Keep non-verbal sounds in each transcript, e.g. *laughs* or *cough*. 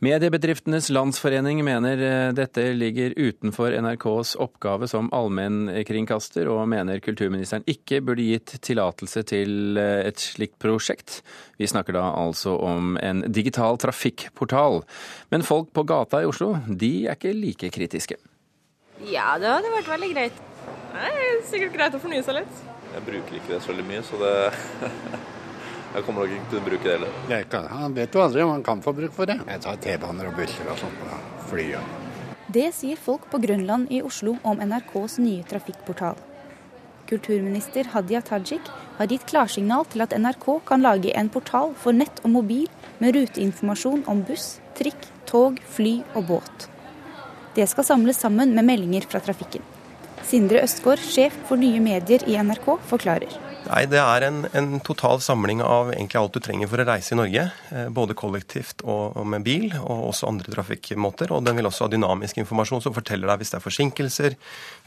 Mediebedriftenes Landsforening mener eh, dette ligger utenfor NRKs oppgave som allmennkringkaster, og mener kulturministeren ikke burde gitt tillatelse til eh, et slikt prosjekt. Vi snakker da altså om en digital trafikkportal. Men folk på gata i Oslo, de er ikke like kritiske. Ja, det hadde vært veldig greit. Det er sikkert greit å fornye seg litt. Jeg bruker ikke det så veldig mye, så det *laughs* Jeg kommer nok ikke til å bruke det heller. Han vet jo aldri om han kan få bruk for det. Jeg tar T-baner og busser og sånt på flyet. Det sier folk på Grønland i Oslo om NRKs nye trafikkportal. Kulturminister Hadia Tajik har gitt klarsignal til at NRK kan lage en portal for nett og mobil med ruteinformasjon om buss, trikk, tog, fly og båt. Det skal samles sammen med meldinger fra trafikken. Sindre Østgaard, sjef for nye medier i NRK, forklarer. Nei, Det er en, en, total samling av egentlig alt du trenger for å reise i Norge. Eh, både kollektivt og, og, med bil, og også andre trafikkmåter. Og den vil også ha dynamisk informasjon som forteller deg hvis det er forsinkelser,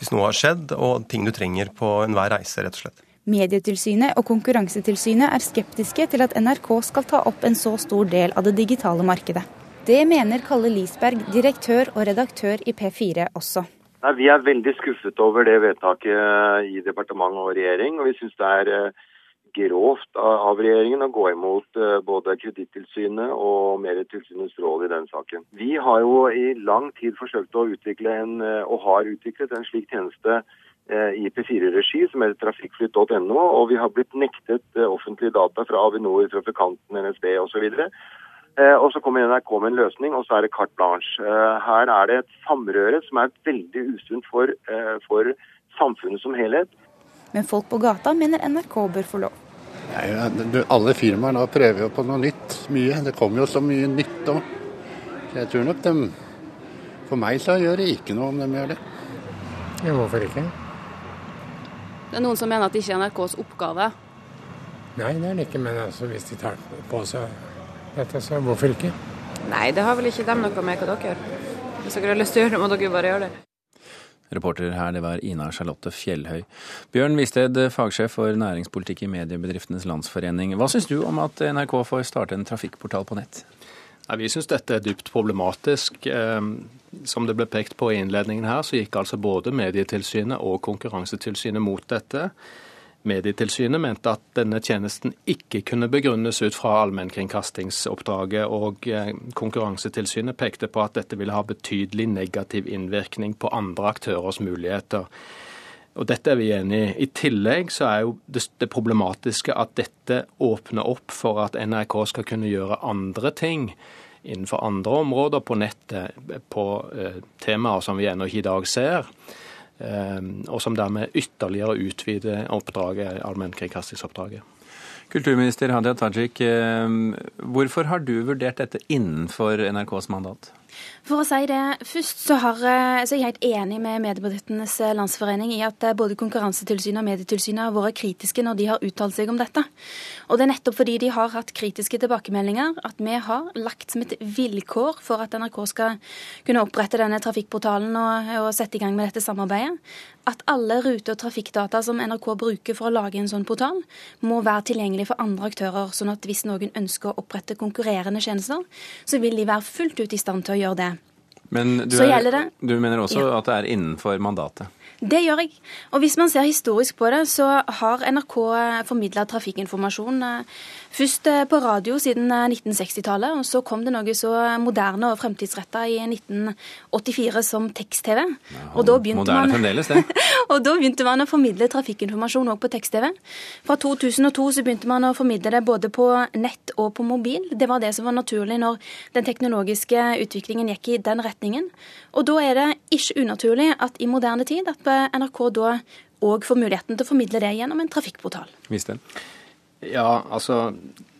hvis noe har skjedd, og ting du trenger på enhver reise, rett og slett. Medietilsynet og Konkurransetilsynet er skeptiske til at NRK skal ta opp en så stor del av det digitale markedet. Det mener Kalle Lisberg, direktør og redaktør i P4 også. Nei, Vi er veldig skuffet over det vedtaket i departement og regjering. og Vi syns det er eh, grovt av regjeringen å gå imot eh, både Kredittilsynet og Medietilsynets råd i den saken. Vi har jo i lang tid forsøkt å utvikle en, eh, og har utviklet en slik tjeneste i P4-regi som heter trafikkflytt.no, og vi har blitt nektet offentlige data fra Avinor, trafikanten, NSB osv. Eh, og så kommer NRK med en løsning, og så er det carte blanche. Eh, her er det et samrøre som er veldig usunt for, eh, for samfunnet som helhet. Men folk på gata mener NRK bør få lov. Nei, alle firmaer nå prøver jo på noe nytt. Mye. Det kommer jo så mye nytt òg. Jeg tror nok dem For meg så gjør det ikke noe om de gjør det. Ja, hvorfor ikke? Det er noen som mener at det ikke er NRKs oppgave. Nei, det er det ikke. Men altså, hvis de tar på seg dette, så hvorfor ikke? Nei, det har vel ikke dem noe med hva dere gjør. Hvis dere har lyst til å gjøre det, må dere bare gjøre det. Reporter her, det var Ina Charlotte Fjellhøy. Bjørn Visted, fagsjef for næringspolitikk i Mediebedriftenes Landsforening. Hva syns du om at NRK får starte en trafikkportal på nett? Nei, vi syns dette er dypt problematisk. Ehm, som det ble pekt på i innledningen her, så gikk altså både Medietilsynet og Konkurransetilsynet mot dette. Medietilsynet mente at denne tjenesten ikke kunne begrunnes ut fra allmennkringkastingsoppdraget, og eh, Konkurransetilsynet pekte på at dette ville ha betydelig negativ innvirkning på andre aktørers muligheter. Og Dette er vi enig i. I tillegg så er jo det, problematiske at dette åpner opp for at NRK skal kunne gjøre andre ting innenfor andre områder på nettet, på eh, temaer som vi ennå ikke i dag ser. Ehm, og som dermed ytterligere utvider oppdraget, allmennkringkastingsoppdraget. Kulturminister Hadia Tajik, ehm, hvorfor har du vurdert dette innenfor NRKs mandat? For å si det først, så, har, eh, så er jeg helt enig med Mediebedriftenes eh, Landsforening i at eh, både Konkurransetilsynet og Medietilsynet har vært kritiske når de har uttalt seg om dette. Og det er nettopp fordi de har hatt kritiske tilbakemeldinger at vi har lagt som et vilkår for at NRK skal kunne opprette denne trafikkportalen og, og sette i gang med dette samarbeidet, at alle rute- og trafikkdata som NRK bruker for å lage en sånn portal, må være tilgjengelig for andre aktører, sånn at hvis noen ønsker å opprette konkurrerende tjenester, så vil de være fullt ut i stand til å gjøre det. Men du, er, du mener også ja. at det er innenfor mandatet? Det gjør jeg. Og hvis man ser historisk på det, så har NRK formidla trafikkinformasjon eh, først eh, på radio siden 1960-tallet, eh, og så kom det noe så moderne og fremtidsretta i 1984 som tekst-TV. Ja, og da begynte man Moderne fremdeles, det. *laughs* og da begynte man å formidle trafikkinformasjon òg på tekst-TV. Fra 2002 så begynte man å formidle det både på nett og på mobil. Det var det som var naturlig når den teknologiske utviklingen gikk i den retningen. Og da er det ikke unaturlig at i moderne tid at NRK da òg får muligheten til å formidle det gjennom en trafikkportal. Visste. Ja, altså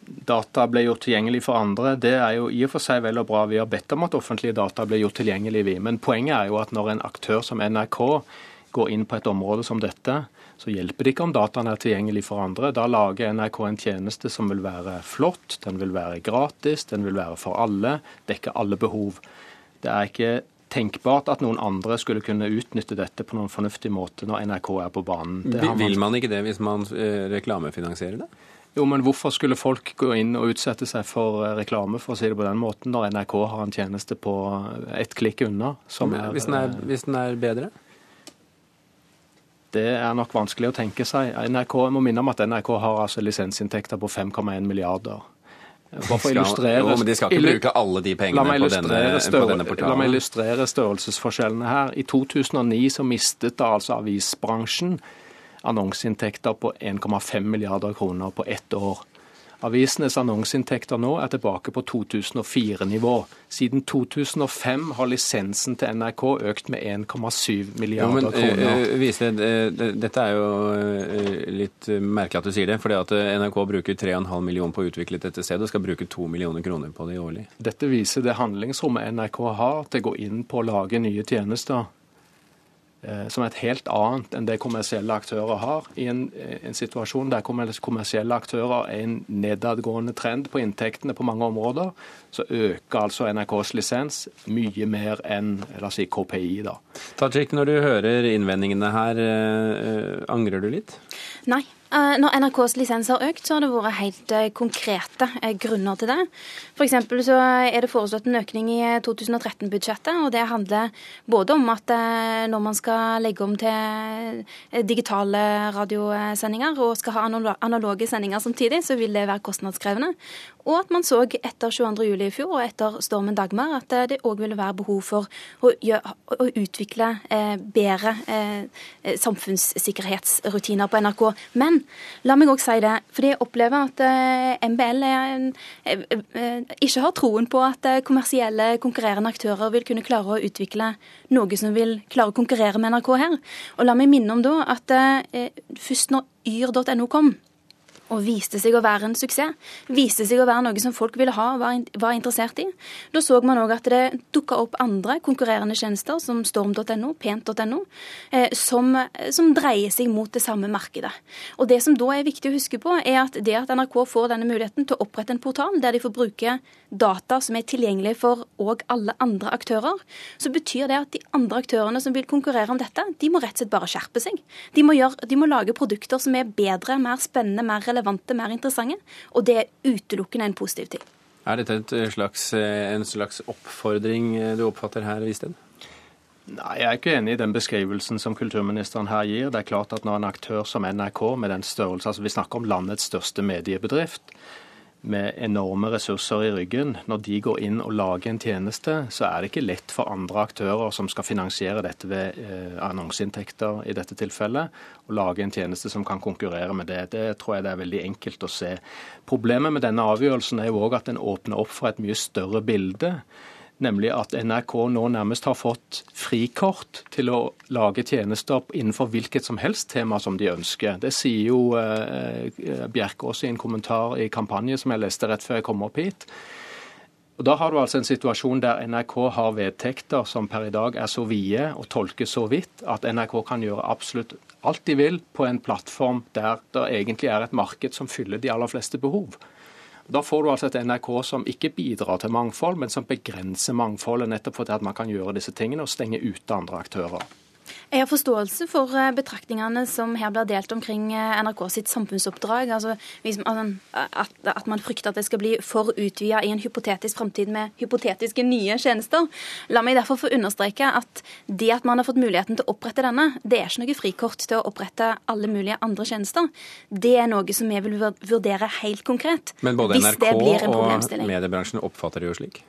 data ble gjort tilgjengelig for andre, det er jo i og for seg vel og bra. Vi har bedt om at offentlige data blir gjort tilgjengelig, vi. Men poenget er jo at når en aktør som NRK går inn på et område som dette, så hjelper det ikke om dataene er tilgjengelig for andre. Da lager NRK en tjeneste som vil være flott, den vil være gratis, den vil være for alle, dekke alle behov. Det er ikke tenkbart at noen andre skulle kunne utnytte dette på noen fornuftig måte når NRK er på banen. Vil man ikke det hvis man eh, reklamefinansierer det? Jo, men hvorfor skulle folk gå inn og utsette seg for reklame, for å si det på den måten, når NRK har en tjeneste på ett klikk unna? Hvis, den er, hvis den er bedre? Det er nok vanskelig å tenke seg. NRK, jeg må minne om at NRK har altså lisensinntekter på 5,1 milliarder. Bare for å illustrere... Jo, men de skal ikke bruke alle de pengene på denne, på denne, portalen. La meg illustrere størrelsesforskjellene her. I 2009 så mistet da altså avisbransjen annonseinntekter på 1,5 milliarder kroner på ett år. Avisenes annonseinntekter nå er tilbake på 2004-nivå. Siden 2005 har lisensen til NRK økt med 1,7 milliarder jo, men, kroner. Uh, uh, dette er jo litt merkelig at du sier det. fordi at NRK bruker 3,5 millioner på å utvikle dette stedet og skal bruke 2 millioner kroner på det årlig. Dette viser det handlingsrommet NRK har til å gå inn på å lage nye tjenester. Eh, som er et helt annet enn det kommersielle aktører har. I en, eh, en, situasjon der kommersielle aktører er en nedadgående trend på inntektene på mange områder, så øker altså NRKs lisens mye mer enn la oss si, KPI. da. Tajik, når du hører innvendingene her, øh, angrer du litt? Nei. Når NRKs lisens har økt, så har det vært helt konkrete grunner til det. F.eks. så er det foreslått en økning i 2013-budsjettet, og det handler både om at når man skal legge om til digitale radiosendinger og skal ha analoge sendinger samtidig, så vil det være kostnadskrevende. Og at man så etter 22.07 i fjor og etter stormen Dagmar at det òg ville være behov for å, gjøre, å utvikle eh, bedre eh, samfunnssikkerhetsrutiner på NRK. Men la meg òg si det, fordi jeg opplever at eh, MBL er, eh, eh, ikke har troen på at kommersielle konkurrerende aktører vil kunne klare å utvikle noe som vil klare å konkurrere med NRK her. Og la meg minne om da at først når yr.no kom, og viste seg å være en suksess. Viste seg å være noe som folk ville ha og var, interessert i. Da så man òg at det dukka opp andre konkurrerende tjenester, som storm.no, pent.no, eh, som, som, dreier seg mot det samme markedet. Og Det som da er viktig å huske på, er at det at NRK får denne muligheten til å opprette en portal der de får bruke data som er tilgjengelig for òg alle andre aktører, så betyr det at de andre aktørene som vil konkurrere om dette, de må rett og slett bare skjerpe seg. De må, gjøre, de må lage produkter som er bedre, mer spennende, mer relevante, mer interessante. Og det er utelukkende en positiv ting. Er dette slags, en slags oppfordring du oppfatter her, Visted? Nei, Jeg er ikke enig i den beskrivelsen som kulturministeren her gir. Det er klart at Når en aktør som NRK, med den størrelse, altså vi snakker om landets største mediebedrift, med enorme ressurser i ryggen, når de går inn og lager en tjeneste, så er det ikke lett for andre aktører som skal finansiere dette ved eh, annonseinntekter i dette tilfellet, å lage en tjeneste som kan konkurrere med det. Det tror jeg det er veldig enkelt å se. Problemet med denne avgjørelsen er jo òg at den åpner opp for et mye større bilde nemlig at NRK nå nærmest har fått frikort til å lage tjenester innenfor hvilket som helst tema som de ønsker. Det sier jo eh, Bjerkås i en kommentar i kampanje som jeg leste rett før jeg kom opp hit. Og Da har du altså en situasjon der NRK har vedtekter som per i dag er så vide og tolkes så vidt at NRK kan gjøre absolutt alt de vil på en plattform der det egentlig er et marked som fyller de aller fleste behov. Da får du altså et NRK som ikke bidrar til mangfold, men som begrenser mangfoldet, nettopp fordi at man kan gjøre disse tingene og stenge ute andre aktører. Jeg har forståelse for eh, betraktningene som her blir delt omkring eh, NRK sitt samfunnsoppdrag. Altså, at, man frykter at det skal bli for utvida i en hypotetisk framtid med hypotetiske nye tjenester. La meg derfor få understreke at det at man har fått muligheten til å opprette denne, det er ikke noe frikort til å opprette alle mulige andre tjenester. Det er noe som vi vil vurdere helt konkret. Men både NRK og mediebransjen oppfatter det jo slik?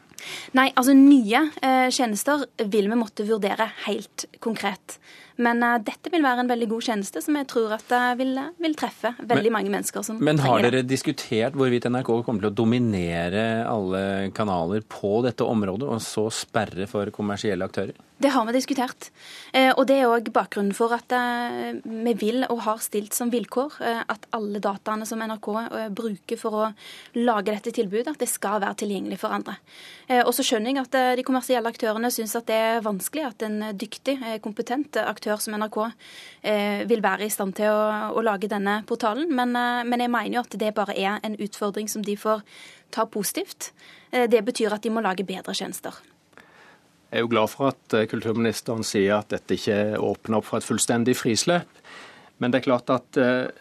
Nei, altså nye eh, tjenester vil vi måtte vurdere helt konkret. Men eh, dette vil være en veldig god tjeneste som jeg tror at eh, vil, vil, treffe veldig men, mange mennesker som Men har dere diskutert hvorvidt NRK kommer til å dominere alle kanaler på dette området, og så sperre for kommersielle aktører? Det har vi diskutert. Eh, og det er òg bakgrunnen for at eh, vi vil og har stilt som vilkår eh, at alle dataene som NRK bruker for å lage dette tilbudet, at det skal være tilgjengelig for andre. Og så skjønner jeg at de kommersielle aktørene syns at det er vanskelig at en dyktig, kompetent aktør som NRK vil være i stand til å, å lage denne portalen. Men, men jeg mener jo at det bare er en utfordring som de får ta positivt. Det betyr at de må lage bedre tjenester. Jeg er jo glad for at eh, kulturministeren sier at dette ikke åpner opp for et fullstendig frislepp. Men det er klart at eh,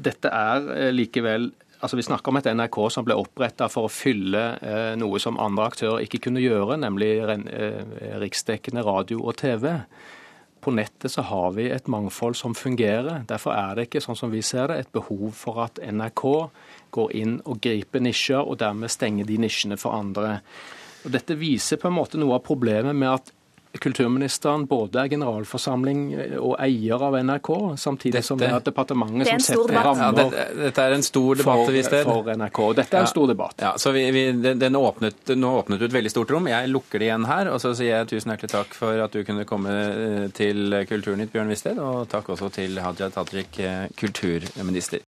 dette er eh, likevel Altså, Vi snakker om et NRK som ble oppretta for å fylle eh, noe som andre aktører ikke kunne gjøre, nemlig eh, riksdekkende radio og TV. På nettet så har vi et mangfold som fungerer. Derfor er det ikke, sånn som vi ser det, et behov for at NRK går inn og griper nisjer, og dermed stenger de nisjene for andre. Og Dette viser på en måte noe av problemet med at kulturministeren både er generalforsamling og eier av NRK, samtidig dette, som det er departementet som setter rammer ja, det, dette, er en stor debatt for, for NRK. Dette er en stor debatt. Ja, så vi, vi, den åpnet, nå åpnet du et veldig stort rom. Jeg lukker det igjen her. Og så sier jeg tusen hjertelig takk for at du kunne komme eh, til Kulturnytt, Bjørn Wisted. Og takk også til Hadia Tajik, eh, kulturminister.